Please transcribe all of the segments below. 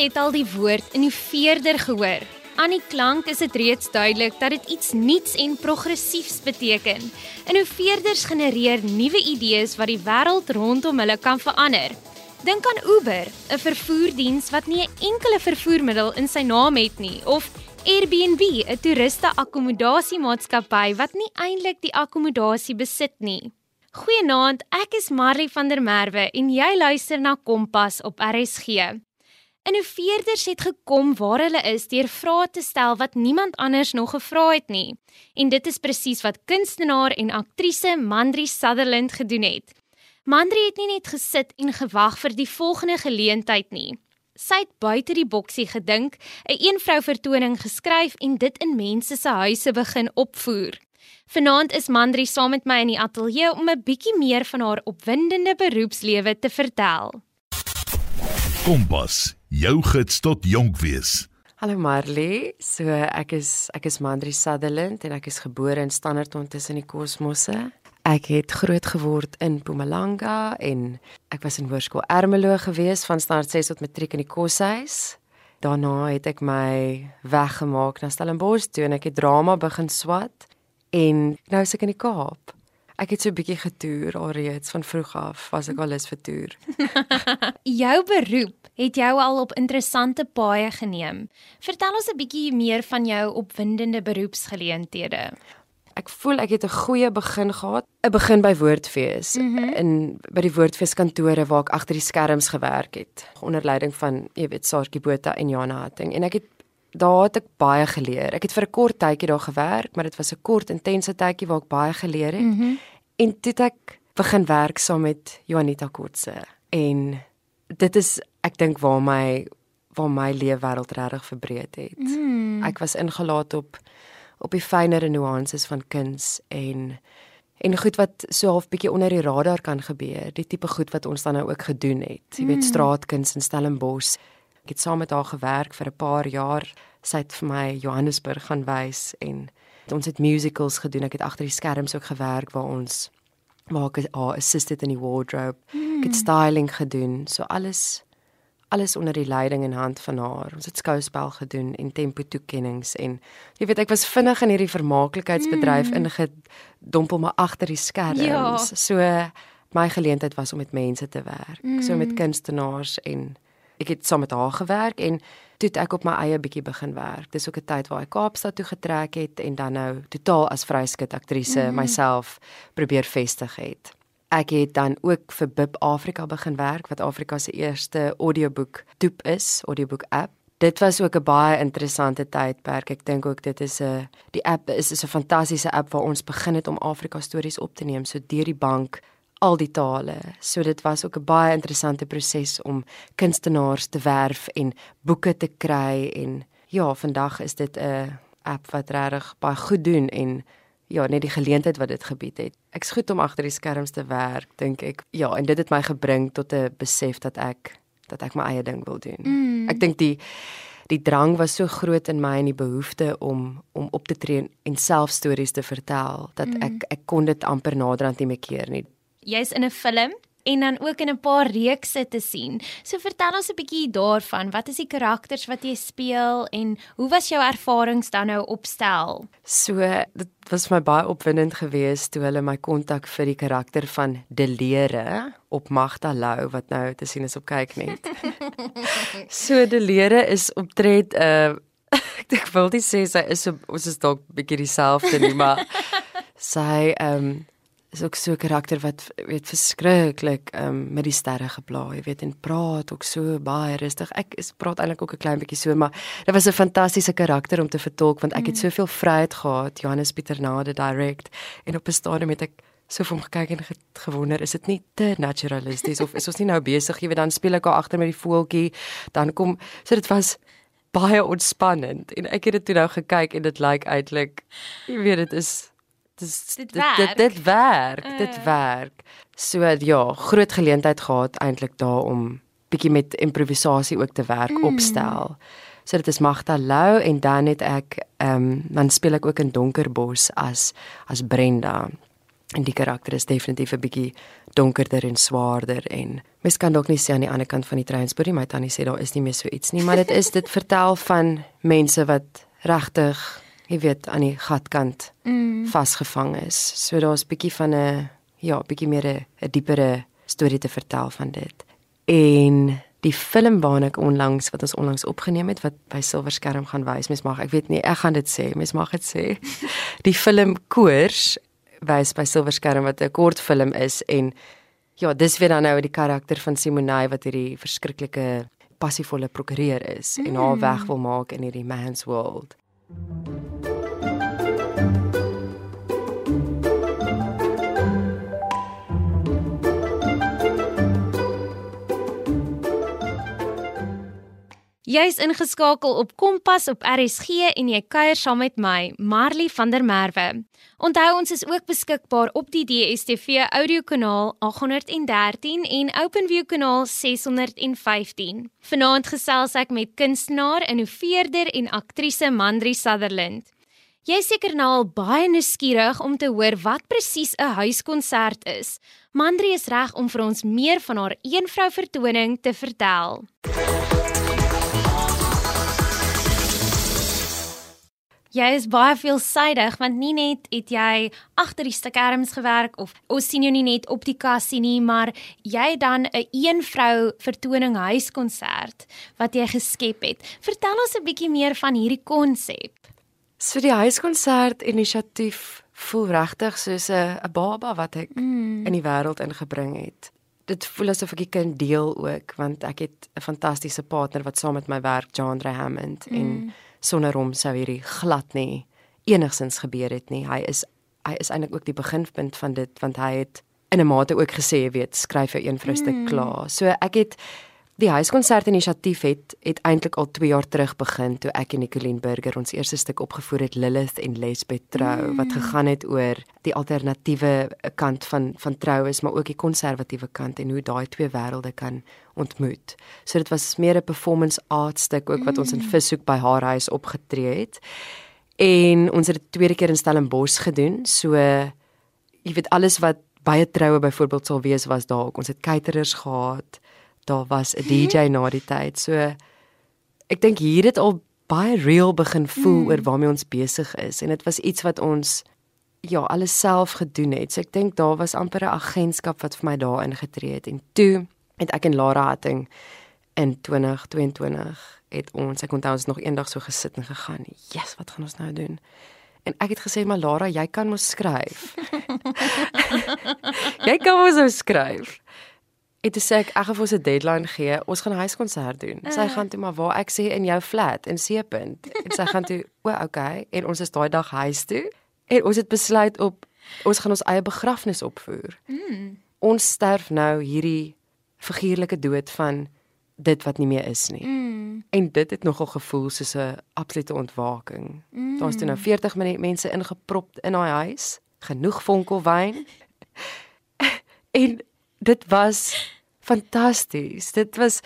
het al die woord innoveerder gehoor. Aan die klank is dit reeds duidelik dat dit iets nuuts en progressiefs beteken. Innoveerders genereer nuwe idees wat die wêreld rondom hulle kan verander. Dink aan Uber, 'n vervoerdiens wat nie 'n enkele vervoermiddel in sy naam het nie, of Airbnb, 'n toeriste akkommodasiemaatskappy wat nie eintlik die akkommodasie besit nie. Goeienaand, ek is Marley van der Merwe en jy luister na Kompas op RSG. Innoveerders het gekom waar hulle is deur vrae te stel wat niemand anders nog gevra het nie. En dit is presies wat kunstenaar en aktrise Mandri Sutherland gedoen het. Mandri het nie net gesit en gewag vir die volgende geleentheid nie. Sy het buite die boksie gedink, 'n eenvrou vertoning geskryf en dit in mense se huise begin opvoer. Vanaand is Mandri saam met my in die ateljee om 'n bietjie meer van haar opwindende beroepslewe te vertel. Kompas, jou gids tot jonk wees. Hallo Marley, so ek is ek is Mandri Sutherland en ek is gebore in Standerton tussen die kosmosse. Ek het groot geword in Mpumalanga en ek was in hoërskool Ermelo gewees van standaard 6 tot matriek in die koshuis. Daarna het ek my weggemaak na Stellenbosch toe en ek het drama begin swat en nou is ek in die Kaap. Ek het so 'n bietjie getoer alreeds van vroeg af, was ek al lus vir toer. jou beroep het jou al op interessante paaie geneem. Vertel ons 'n bietjie meer van jou opwindende beroepsgeleenthede ek voel ek het 'n goeie begin gehad. 'n Begin by Woordfees mm -hmm. in by die Woordfees kantore waar ek agter die skerms gewerk het onder leiding van, jy weet, Saartjie Botha en Jana Hatting en ek het daar het ek baie geleer. Ek het vir 'n kort tydjie daar gewerk, maar dit was 'n kort intense tydjie waar ek baie geleer het. Mm -hmm. En toe het ek begin werk saam met Juanita Kotse en dit is ek dink waar my waar my leefwêreld regtig verbreed het. Mm. Ek was ingelaat op op die fynere nuances van kuns en en goed wat so half bietjie onder die radar kan gebeur, die tipe goed wat ons dan nou ook gedoen het. Jy weet mm. straatkuns in Stellenbosch. Ek het saam met haar gewerk vir 'n paar jaar. Sy het vir my Johannesburg gaan wys en ons het musicals gedoen. Ek het agter die skerms ook gewerk waar ons waar ek haar assisted in die wardrobe. Mm. Ek het mm. styling gedoen. So alles alles onder die leiding en hand van haar. Ons het skouspel gedoen en tempo toekennings en jy weet ek was vinnig in hierdie vermaaklikheidsbedryf mm. ingedompel maar agter die skerms. Ja. So my geleentheid was om met mense te werk, mm. so met kunstenaars en ek het saam met haar gewerk en toe ek op my eie bietjie begin werk. Dis ook 'n tyd waar ek Kaapstad toe getrek het en dan nou totaal as vryskut aktrise mm. myself probeer vestig het. Ek het dan ook vir Bib Afrika begin werk wat Afrika se eerste audioboek toep is, audioboek app. Dit was ook 'n baie interessante tydperk. Ek dink ook dit is 'n die app is is 'n fantastiese app waar ons begin het om Afrika stories op te neem so deur die bank al die tale. So dit was ook 'n baie interessante proses om kunstenaars te werf en boeke te kry en ja, vandag is dit 'n app wat regtig baie goed doen en ja, net die geleentheid wat dit gebied het. Ek's goed om agter die skerms te werk, dink ek. Ja, en dit het my gebring tot 'n besef dat ek dat ek my eie ding wil doen. Mm. Ek dink die die drang was so groot in my en die behoefte om om op te tree en self stories te vertel dat mm. ek ek kon dit amper naderhand nie meer keer nie. Jy's in 'n film en dan ook in 'n paar reekse te sien. So vertel ons 'n bietjie daarvan. Wat is die karakters wat jy speel en hoe was jou ervarings dan nou opstel? So dit was my baie opwindend geweest toe hulle my kontak vir die karakter van Delere op Magda Lou wat nou te sien is op kyk net. so Delere is optred 'n uh, ek wil nie sê sy is so ons is dalk bietjie dieselfde nie, maar sy ehm um, is ook so 'n karakter wat weet verskriklik um, met die sterre geblaai, weet en praat ook so baie rustig. Ek is praat eintlik ook 'n klein bietjie so, maar dit was 'n fantastiese karakter om te vertolk want ek het mm. soveel vryheid gehad, Johannes Pieter Nade direct en op 'n stadium het ek so vir hom gekyk en gewonder, is dit nie te naturalisties of is ons nie nou besig, jy weet dan speel ek daar agter met die voeltjie, dan kom so dit was baie ontspannend en ek het dit toe nou gekyk en dit lyk like eintlik jy weet dit is dis dit werk. Dit dit werk, uh. dit werk. So ja, groot geleentheid gehad eintlik daar om bietjie met improvisasie ook te werk mm. opstel. So dit is Magda Lou en dan het ek ehm um, dan speel ek ook in Donkerbos as as Brenda. En die karakter is definitief 'n bietjie donkerder en swaarder en mens kan dalk nie sê aan die ander kant van die treinspoor nie, my tannie sê daar is nie meer so iets nie, maar dit is dit vertel van mense wat regtig, jy weet, aan die gatkant mm. vasgevang is. So daar's bietjie van 'n ja, bietjie meer 'n 'n diepere storie te vertel van dit. En die film waarna ek onlangs wat ons onlangs opgeneem het wat by Silverskerm gaan wys, mens mag ek weet nie, ek gaan dit sê, mens mag dit sê. Die film Koors wys by Silverskerm wat 'n kortfilm is en ja, dis weer dan nou die karakter van Simonay wat hierdie verskriklike passievolle prokureur is mm. en haar mm. weg wil maak in hierdie man's world. Jy's ingeskakel op Kompas op RSG en jy kuier saam met my, Marley van der Merwe. Onthou ons is ook beskikbaar op die DStv audiokanaal 813 en OpenView kanaal 615. Vanaand gesels ek met kunstenaar, innoveerder en aktrise Mandri Sutherland. Jy is seker nou al baie nuuskierig om te hoor wat presies 'n huiskonsert is. Mandri is reg om vir ons meer van haar eenvrou vertoning te vertel. Jy is baie veelsidig want nie net het jy agter die skerms gewerk of ons sien jou nie net op die kassie nie, maar jy het dan 'n een eenvrou vertoning huiskonsert wat jy geskep het. Vertel ons 'n bietjie meer van hierdie konsep. So die huiskonsert inisiatief voel regtig soos 'n baba wat ek mm. in die wêreld ingebring het. Dit voel asof ek 'n kind deel ook want ek het 'n fantastiese partner wat saam met my werk, John Hammond mm. en sonder hom sou hierdie glad nie enigsins gebeur het nie. Hy is hy is eintlik ook die beginpunt van dit want hy het in 'n mate ook gesê, jy weet, skryf vir een vrou mm. klaar. So ek het die huiskonsert inisiatief het het eintlik al 2 jaar terug begin toe ek en Nicoline Burger ons eerste stuk opgevoer het Lilith en Lesbeth trou mm. wat gegaan het oor die alternatiewe kant van van troues maar ook die konservatiewe kant en hoe daai twee wêrelde kan ontmoet. So dit was meer 'n performance art stuk ook wat ons in Vishoek by haar huis opgetree het. En ons het dit tweede keer in Stellenbosch gedoen. So jy weet alles wat baie troue byvoorbeeld sal wees was daar ook. Ons het caterers gehad. Daar was 'n DJ na die tyd. So ek dink hier het al baie real begin voel mm. oor waarmee ons besig is en dit was iets wat ons ja, alles self gedoen het. So ek dink daar was amper 'n agentskap wat vir my daar ingetree het en toe het ek en Lara Hatting in 2022 het ons ek onthou ons nog eendag so gesit en gegaan. Jesus, wat gaan ons nou doen? En ek het gesê maar Lara, jy kan mos skryf. jy kan mos so skryf. Dit sê ek ek gaan vir ons 'n deadline gee. Ons gaan 'n huiskonsert doen. Uh. Sy gaan toe maar waar ek sê in jou flat in Seepunt. En sy gaan toe, o, oh, okay. En ons is daai dag huis toe. En ons het besluit op ons gaan ons eie begrafnis opvoer. Mm. Ons sterf nou hierdie figuurlike dood van dit wat nie meer is nie. Mm. En dit het nogal gevoel soos 'n absolute ontwaking. Mm. Daar's toe nou 40 mense ingeprop in daai huis, genoeg vonkelwyn. en dit was fantasties. Dit was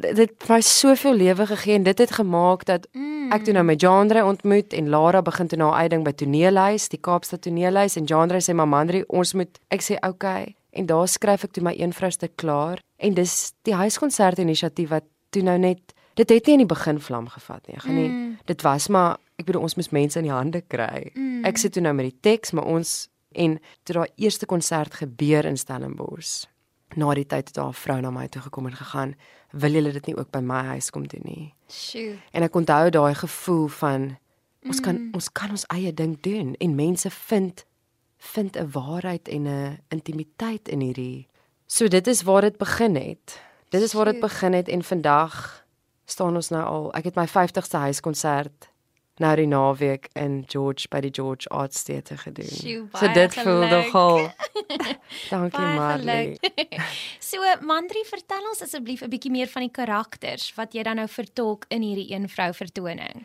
dit het my soveel lewe gegee en dit het gemaak dat mm. ek toe nou met Jandre ontmoet en Lara begin toe nou uitding by toneelhuis, die Kaapstad toneelhuis en Jandre sê mamandrie, ons moet ek sê okay en daar skryf ek toe my een vrouste klaar en dis die huiskonsert inisiatief wat toe nou net dit het nie in die begin vlam gevat nie. Ek gaan nie mm. dit was maar ek bedoel ons moet mense in die hande kry. Mm. Ek sit toe nou met die teks maar ons en toe daai eerste konsert gebeur in Stellenbosch. Na die tyd het daar 'n vrou na my toe gekom en gegaan, "Wil julle dit nie ook by my huis kom doen nie?" Sjoe. En ek onthou daai gevoel van ons kan mm. ons kan ons eie ding doen en mense vind vind 'n waarheid en 'n intimiteit in hierdie. So dit is waar dit begin het. Dit is waar dit begin het en vandag staan ons nou al. Ek het my 50ste huiskonsert nou die naweek in George by die George Arts Theatre gedoen. Sjoe, so dit geluk. voel nogal. Dankie Marley. so Mandri, vertel ons asseblief 'n bietjie meer van die karakters wat jy dan nou vertolk in hierdie een vrou vertoning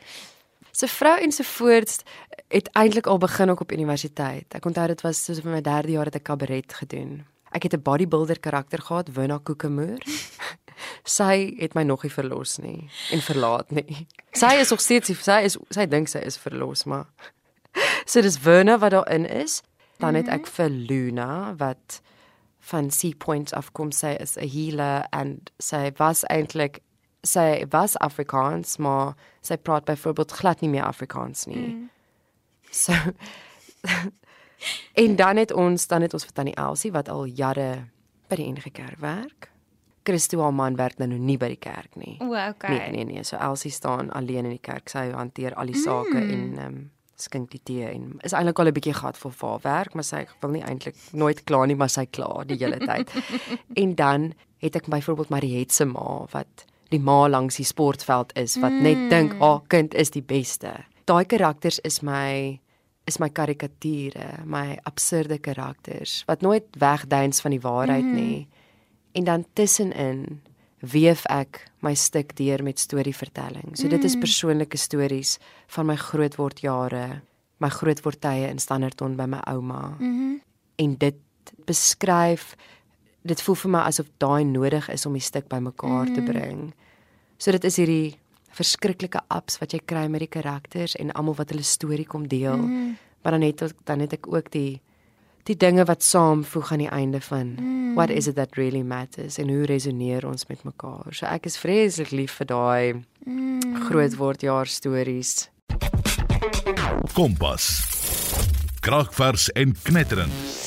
se vrou en se voorts het eintlik al begin ook op universiteit. Ek onthou dit was soos vir my derde jaar het ek kabaret gedoen. Ek het 'n bodybuilder karakter gehad, Wina Kokemoer. sy het my nog nie verlos nie en verlaat nie. Sy is nog steeds sy is sy dink sy is verlos, maar so dis Wina wat daarin is. Dan het ek mhm. vir Luna wat van Sea Point afkom. Sy is 'n healer en sy was eintlik sy was Afrikaans, maar sy praat byvoorbeeld glad nie meer Afrikaans nie. Mm. So en dan het ons dan het ons vir Tannie Elsie wat al jare by die NG Kerk werk. Christo haar man werk nou nie by die kerk nie. O, okay. Nee, nee, nee. So Elsie staan alleen in die kerk. Sy hanteer al die sake mm. en ehm um, skink die tee en is eintlik al 'n bietjie gat vir haar werk, maar sy wil nie eintlik nooit klaar nie, maar sy kla die hele tyd. en dan het ek byvoorbeeld Mariet se ma wat die ma langs die sportveld is wat mm. net dink haar kind is die beste. Daai karakters is my is my karikature, my absurde karakters wat nooit wegduins van die waarheid mm. nie. En dan tussenin weef ek my stuk deur met storievertelling. So dit is mm. persoonlike stories van my grootword jare, my grootword tye in Standerton by my ouma. Mm -hmm. En dit beskryf dit voel vir my asof daai nodig is om die stuk bymekaar mm. te bring. So dit is hierdie verskriklike ups wat jy kry met die karakters en almal wat hulle storie kom deel. Mm. Maar dan het dan het ek ook die die dinge wat saamvoeg aan die einde van mm. what is it that really matters en hoe resoneer ons met mekaar. So ek is vreeslik lief vir daai mm. groot word jaar stories. Kompas. Kragvers en knetterend.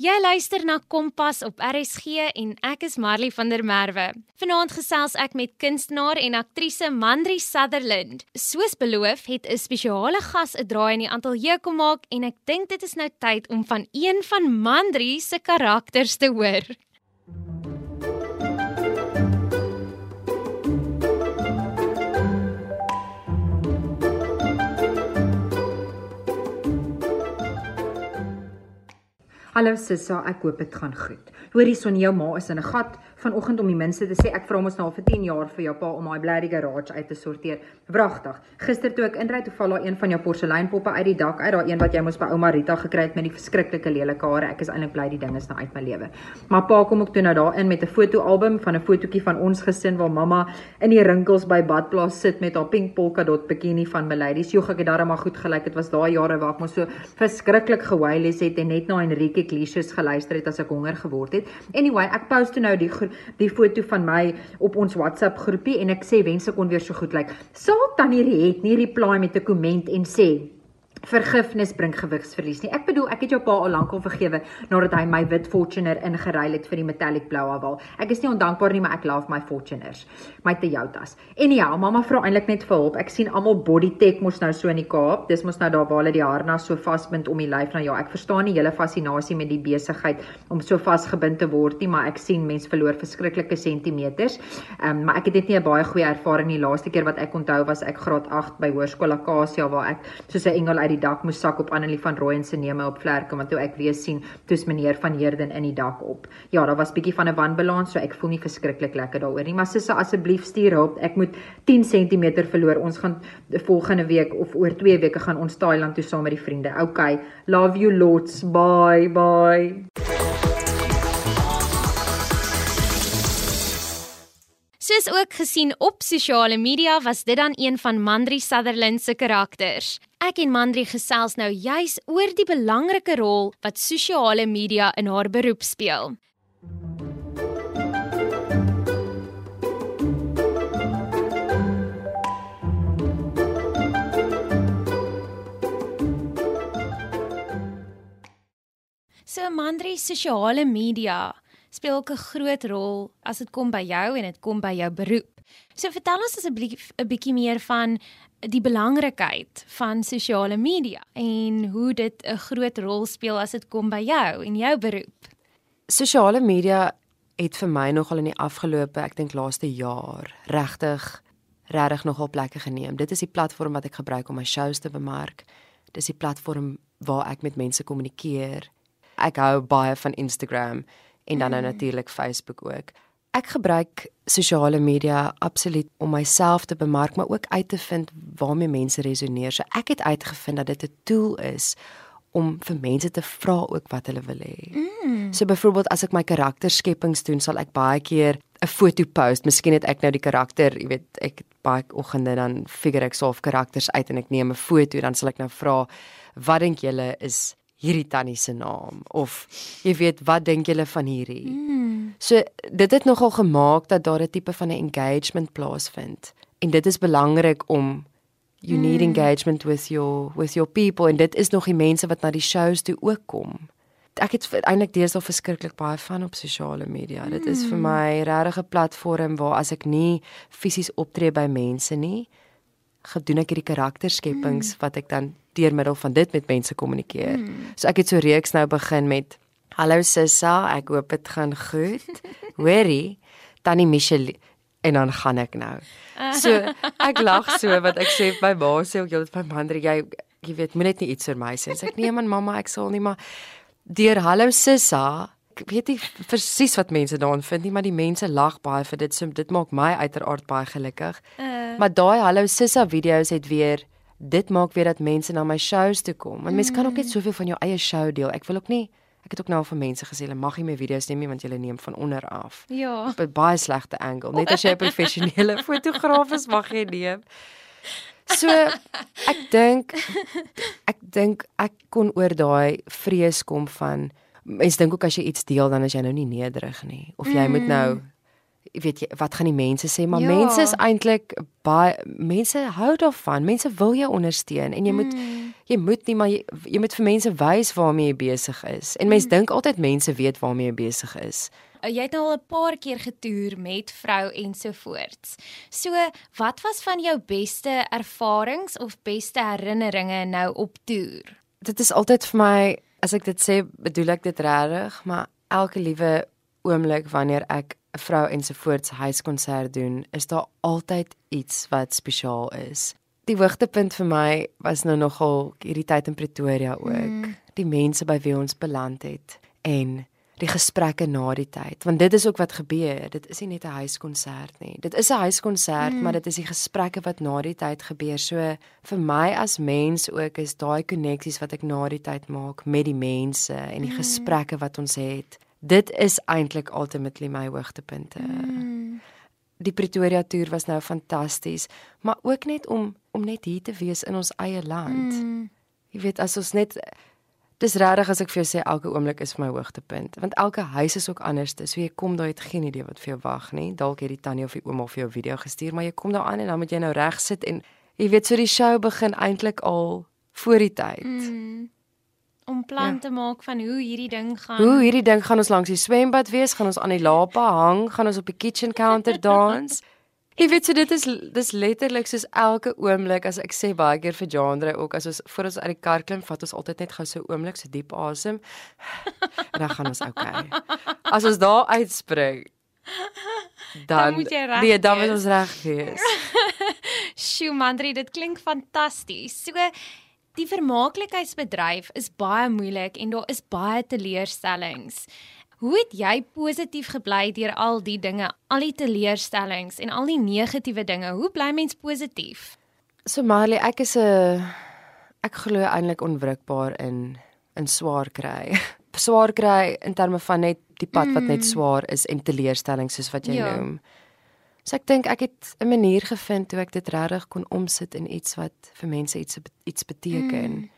Jy luister na Kompas op RSG en ek is Marley van der Merwe. Vanaand gesels ek met kunstenaar en aktrise Mandri Sutherland. Soos beloof, het 'n spesiale gas 'n draai in die ateljee kom maak en ek dink dit is nou tyd om van een van Mandri se karakters te hoor. Hallo Sissa, ek hoop dit gaan goed. Hoorie son jou ma is in 'n gat vanoggend om die minste te sê ek vra mos nou vir 10 jaar vir jou pa om daai blerry garage uit te sorteer. Wragtig. Gister toe ek inry toe val daar een van jou porseleinpoppe uit die dak uit, daai een wat jy mos by ouma Rita gekry het met die verskriklike lelike hare. Ek is eintlik bly die ding is nou uit my lewe. Maar pa kom ook toe nou daarin met 'n fotoalbum van 'n fotootjie van ons gesin waar mamma in die rinkels by badplaas sit met haar pink polka dot bikini van Miladies. Jogg ek het daarom maar goed gelyk. Dit was daai jare waar ek mos so verskriklik gehuil het en net na Enrique Iglesias geluister het as ek honger geword het. Anyway, ek post nou die die foto van my op ons WhatsApp groepie en ek sê wense kon weer so goed lyk. Sal tannie Riet nie reply met 'n komment en sê vergifnis bring gewigsverlies nie. Ek bedoel, ek het jou pa al lank al vergewe nadat hy my wit Fortuner ingeruil het vir die metallic blou aval. Ek is nie ondankbaar nie, maar ek love my Fortuners, my Toyotas. En ja, mamma vra eintlik net vir hulp. Ek sien almal body tech mos nou so in die Kaap. Dis mos nou daar waar hulle die harnas so vasbind om die lyf. Nou ja, ek verstaan nie hele fascinasie met die besigheid om so vasgebind te word nie, maar ek sien mense verloor verskriklike sentimeters. Ehm, um, maar ek het net nie 'n baie goeie ervaring die laaste keer wat ek onthou was ek graad 8 by Hoërskool Akasia waar ek soos 'n engel uit die dak moes sak op Annelie van Rooyen se neme op vlerke want toe ek weer sien toets meneer van Heerden in die dak op. Ja, daar was bietjie van 'n wanbalans, so ek voel nie verskriklik lekker daaroor nie, maar sisse asseblief stuur hulp. Ek moet 10 cm verloor. Ons gaan volgende week of oor 2 weke gaan ons Thailand toe saam met die vriende. Okay, love you lots. Bye bye. Soos ook gesien op sosiale media was dit dan een van Mandri Sutherland se karakters. Ek en Mandri gesels nou juis oor die belangrike rol wat sosiale media in haar beroep speel. So Mandri sosiale media speel ook 'n groot rol as dit kom by jou en dit kom by jou beroep. So vertel ons asseblief 'n bietjie meer van die belangrikheid van sosiale media en hoe dit 'n groot rol speel as dit kom by jou en jou beroep. Sosiale media het vir my nogal in die afgelope, ek dink laaste jaar, regtig regtig nogal plekke geneem. Dit is die platform wat ek gebruik om my shows te bemark. Dis die platform waar ek met mense kommunikeer. Ek hou baie van Instagram en dan nou natuurlik Facebook ook. Ek gebruik sosiale media absoluut om myself te bemark, maar ook uit te vind waarmee mense resoneer. So ek het uitgevind dat dit 'n tool is om vir mense te vra ook wat hulle wil hê. Mm. So byvoorbeeld as ek my karakterskeppings doen, sal ek baie keer 'n foto post. Miskien het ek nou die karakter, jy weet, ek baie oggende dan figure ek self karakters uit en ek neem 'n foto, dan sal ek nou vra wat dink julle is hierdie tannie se naam of jy weet wat dink julle van hierdie. Mm. So dit het nogal gemaak dat daar 'n tipe van 'n engagement plaasvind. En dit is belangrik om you need engagement with your with your people en dit is nog die mense wat na die shows toe ook kom. Ek het eintlik deesdae verskriklik baie van op sosiale media. Dit is vir my regtig 'n platform waar as ek nie fisies optree by mense nie, gedoen ek hierdie karakterskepings wat ek dan deur middel van dit met mense kommunikeer. So ek het so reeks nou begin met Hallo Sissa, ek hoop dit gaan goed. Hoorie, tannie Michelle en dan gaan ek nou. So ek lag so wat ek sê my ma sê ook jy my man jy jy weet moet net nie iets vir my sê. Sê ek nee man mamma ek sal nie maar deur Hallo Sissa ek weet nie presies wat mense daarin vind nie maar die mense lag baie vir dit so dit maak my uiteraard baie gelukkig. Uh, Maar daai Hallo Sissa video's het weer dit maak weer dat mense na my shows toe kom. Want mense kan ook net soveel van jou eie show deel. Ek wil ook nie ek het ook nou al vir mense gesê hulle mag nie my video's neem nie want jy neem van onder af. ja. Op 'n baie slegte angle. Net as jy 'n professionele fotograaf is, mag jy neem. So ek dink ek dink ek kon oor daai vrees kom van mense dink ook as jy iets deel dan is jy nou nie nederig nie of jy moet nou jy weet jy wat gaan die mense sê maar Ja. mense is eintlik baie mense hou daarvan mense wil jou ondersteun en jy moet Mm. jy moet nie maar jy, jy moet vir mense wys waarmee jy besig is en mense dink altyd mense weet waarmee jy besig is Uh, Jy het nou al 'n paar keer getoer met vrou ensovoorts. So, wat was van jou beste ervarings of beste herinneringe nou op toer? dit is altyd vir my as ek dit sê bedoel ek dit regtig maar elke liewe oomblik wanneer ek 'n vrou ensovoorts huiskonsert doen is daar altyd iets wat spesiaal is die hoogtepunt vir my was nou nogal hierdie tyd in Pretoria ook mm. die mense by wie ons beland het en die gesprekke na die tyd want dit is ook wat gebeur dit is nie net 'n huiskonsert nie dit is 'n huiskonsert mm. maar dit is die gesprekke wat na die tyd gebeur so vir my as mens ook is daai koneksies wat ek na die tyd maak met die mense en die mm. gesprekke wat ons het dit is eintlik ultimately my hoogtepunte Mm. die Pretoria toer was nou fantasties maar ook net om om net hier te wees in ons eie land Mm. Jy weet as ons net dis regtig as ek vir jou sê elke oomblik is vir my hoogtepunt want elke huis is ook anders. So jy kom daar het geen idee wat vir jou wag nie. Dalk het die tannie of die ouma vir jou video gestuur, maar jy kom daar aan en dan moet jy nou reg sit en jy weet so die show begin eintlik al voor die tyd. Mm. Om plan Ja. te maak van hoe hierdie ding gaan. Hoe hierdie ding gaan ons langs die swembad wees, gaan ons aan die lapa hang, gaan ons op die kitchen counter dans. Jy weet so dit is dis letterlik soos elke oomblik as ek sê baie keer vir Jandre ook as ons voor ons uit die kar klim, vat ons altyd net gou so oomblik so diep asem. En dan gaan ons okay. As ons daar uitspring, dan moet jy reg Nee, dan moet ons reg wees. Sjoe, Mandri, dit klink fantasties. So die vermaaklikheidsbedryf is baie moeilik en daar is baie teleurstellings. Hoe het jy positief gebly deur al die dinge, al die teleurstellings en al die negatiewe dinge? Hoe bly mens positief? So Marley, ek is 'n ek glo eintlik onwrikbaar in in swaar kry. Swaar kry in terme van net die pad wat net swaar is en teleurstellings soos wat jy Ja. noem. So ek dink ek het 'n manier gevind hoe ek dit regtig kon omsit in iets wat vir mense iets iets beteken. Mm.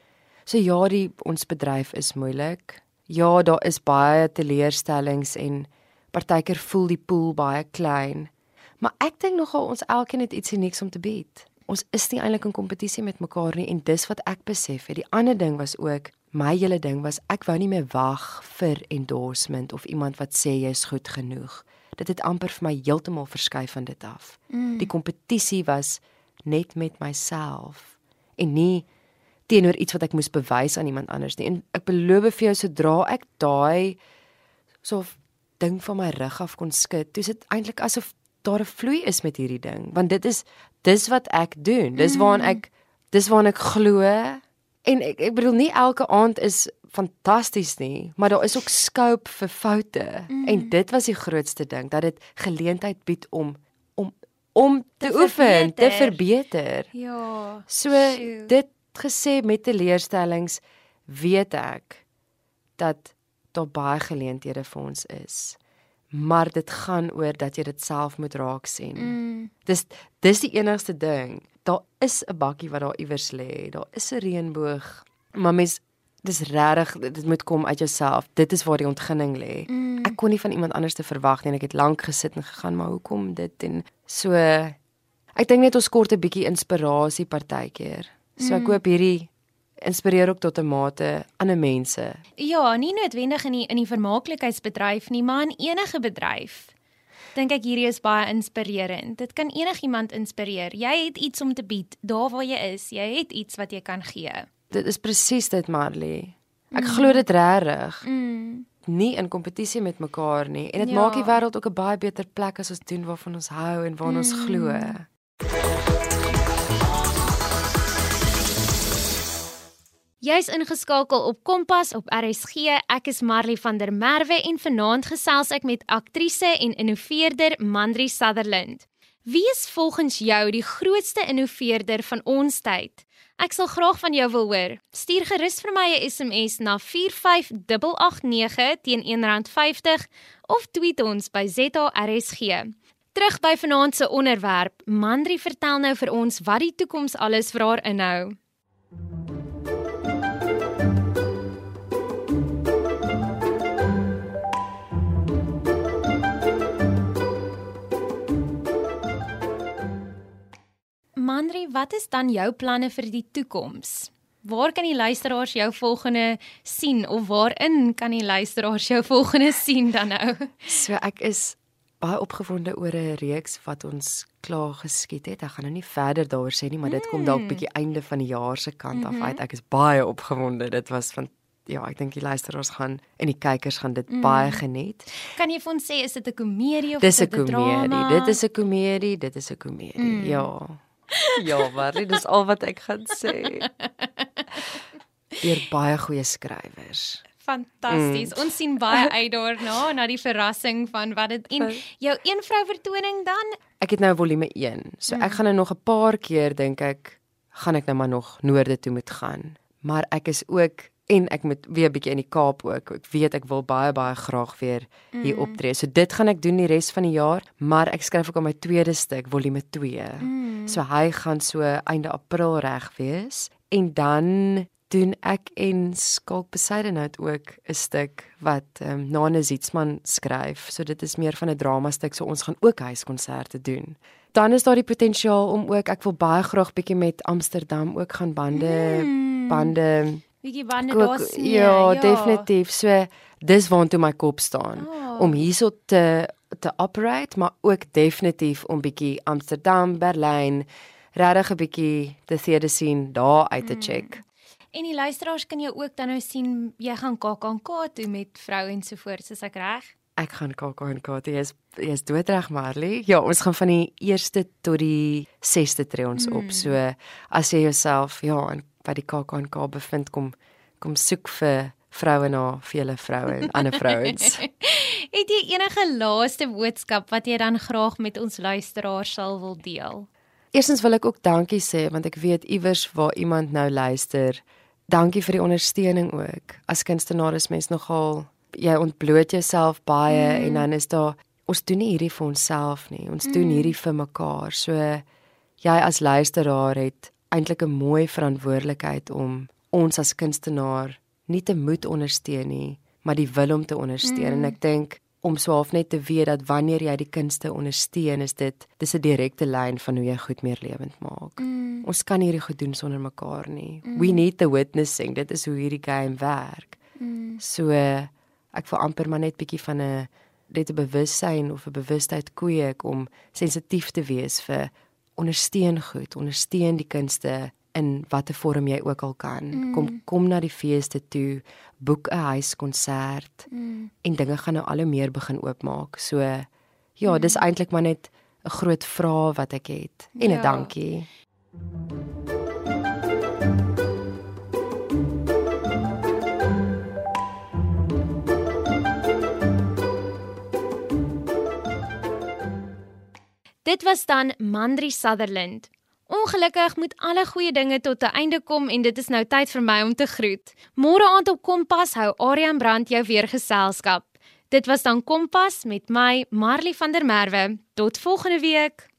So ja, die ons bedryf is moeilik. Ja, daar is baie teleurstellings en partykeer voel die pool baie klein. Maar ek dink nogal ons elkeen het iets unieks om te bied. Ons is nie eintlik in kompetisie met mekaar nie en dis wat ek besef het. Die ander ding was ook my hele ding was ek wou nie meer wag vir endorsement of iemand wat sê jy's goed genoeg. Dit het amper vir my heeltemal verskuif van dit af. Mm. Die kompetisie was net met myself en nie teenoor iets wat ek moes bewys aan iemand anders nie. En ek beloof vir jou sodra ek daai so ding van my rug af kon skud, dis dit eintlik asof daar 'n vloei is met hierdie ding, want dit is dis wat ek doen. Dis waaraan ek dis waaraan ek glo en ek ek bedoel nie elke aand is fantasties nie, maar daar is ook scope vir foute. Mm. En dit was die grootste ding dat dit geleentheid bied om om om te, Te oefen, te verbeter. verbeter. Ja. So Sjoe. dit gesê met teleurstellings weet ek dat daar baie geleenthede vir ons is. Maar dit gaan oor dat jy dit self moet raak sien. Mm. Dis dis die enigste ding. Daar is 'n bakkie wat daar iewers lê. Daar is 'n reënboog. Maar mens dis regtig dit moet kom uit jouself. Dit is waar die ontginning lê. Mm. Ek kon nie van iemand anders te verwag nie en ek het lank gesit en gegaan, maar hoekom dit en so ek dink net ons kort 'n bietjie inspirasie partykeer. So ek mm. hoop hierdie inspireer ook tot 'n mate ander mense. Ja, nie noodwendig in die in die vermaaklikheidsbedryf nie, maar in enige bedryf. Dink ek hierdie is baie inspirerend. Dit kan enigiemand inspireer. Jy het iets om te bied daar waar jy is. Jy het iets wat jy kan gee. Dit is presies dit, Marley. Ek mm. glo dit regtig. Mm. Nie in kompetisie met mekaar nie en dit ja. maak die wêreld ook 'n baie beter plek as ons doen waarvan ons hou en waarna mm. ons glo. Jy's ingeskakel op Kompas op RSG. Ek is Marley van der Merwe en vanaand gesels ek met aktrise en innoveerder Mandri Sutherland. Wie is volgens jou die grootste innoveerder van ons tyd? Ek sal graag van jou wil hoor. Stuur gerus vir my 'n SMS na 45889 teen R1.50 of tweet ons by ZARSG. Terug by vanaand se onderwerp. Mandri vertel nou vir ons wat die toekoms alles vir haar inhou. Mandri, wat is dan jou planne vir die toekoms? Waar kan die luisteraars jou volgende sien of waarin kan die luisteraars jou volgende sien dan nou? So ek is baie opgewonde oor 'n reeks wat ons klaar geskiet het. Ek gaan nou nie verder daaroor sê nie, maar dit kom dalk hmm. bietjie einde van die jaar se kant af mhm. uit. Ek is baie opgewonde. Dit was van ja, ek dink die luisteraars gaan en die kykers gaan dit mm. baie geniet. Kan jy vir ons sê is dit 'n komedie of is dit 'n drama? Dit is 'n komedie, dit is 'n komedie. Mm. Ja. Ja, maar dit is al wat ek gaan sê. Deur baie goeie skrywers. Fantasties. Mm. Ons sien baie uit daarna na die verrassing van wat dit en jou een vrou vertoning dan. Ek het nou volume 1. So mm. ek gaan nou nog 'n paar keer dink ek gaan ek nou maar nog noorde toe moet gaan. Maar ek is ook en ek moet weer 'n bietjie in die Kaap ook. Ek weet ek wil baie baie graag weer hier mm. optree. So dit gaan ek doen die res van die jaar, maar ek skryf ook aan my tweede stuk, volume 2. Mm. So hy gaan so einde April reg wees en dan doen ek en Skalk Besidenhout ook 'n stuk wat ehm um, Nana Zietsman skryf. So dit is meer van 'n drama stuk, so ons gaan ook huiskonserte doen. Dan is daar die potensiaal om ook ek wil baie graag bietjie met Amsterdam ook gaan bande mm. bande bietjie bande daar sien. Ja, ja, definitief. So dis waartoe my kop staan oh. om hierso te te operate, maar ook definitief om bietjie Amsterdam, Berlyn regtig 'n bietjie te sien te sien daar uit te mm. check. Mm. En die luisteraars kan jou ook dan nou sien jy gaan KAKNK toe met vrou en so voort, is ek reg? Ek gaan KAKNK toe. Jy's jy's doodreg Marley. Ja, ons gaan van die 1ste tot die 6ste tree ons mm. op. So as jy jouself ja in by die KAKNK bevind kom kom soek vir vroue na vele vroue en ander vrouens. Het jy enige laaste boodskap wat jy dan graag met ons luisteraars sal wil deel? Eerstens wil ek ook dankie sê want ek weet iewers waar iemand nou luister. Dankie vir die ondersteuning ook. As kunstenaar is mens nogal jy ontbloot jouself baie mm. en dan is daar ons doen nie hierdie vir onsself nie. Ons mm. doen hierdie vir mekaar. So jy as luisteraar het eintlik 'n mooi verantwoordelikheid om ons as kunstenaar nie te moet ondersteun nie, maar die wil om te ondersteun mm. en ek dink om swaaf net te weet dat wanneer jy die kunste ondersteun is dit dis 'n direkte lyn van hoe jy goed meer lewend maak. Mm. Ons kan hierdie goed doen sonder mekaar nie. Mm. We need the witnessing. Dit is hoe hierdie game werk. Mm. So ek voel amper maar net bietjie van 'n dit 'n bewussyn of 'n bewustheid kweek om sensitief te wees vir ondersteun goed, ondersteun die kunste in watter vorm jy ook al kan. Mm. Kom kom na die feeste toe, boek 'n huiskonsert mm. en dinge gaan nou al hoe meer begin oopmaak. So ja, mm. dis eintlik maar net 'n groot vraag wat ek het en 'n ja. dankie. Dit was dan Mandri Sutherland. Ongelukkig moet alle goeie dinge tot 'n einde kom en dit is nou tyd vir my om te groet. Môre aand op Kompas hou Aryan Brand jou weer geselskap. Dit was dan Kompas met my Marley van der Merwe. Tot volgende week.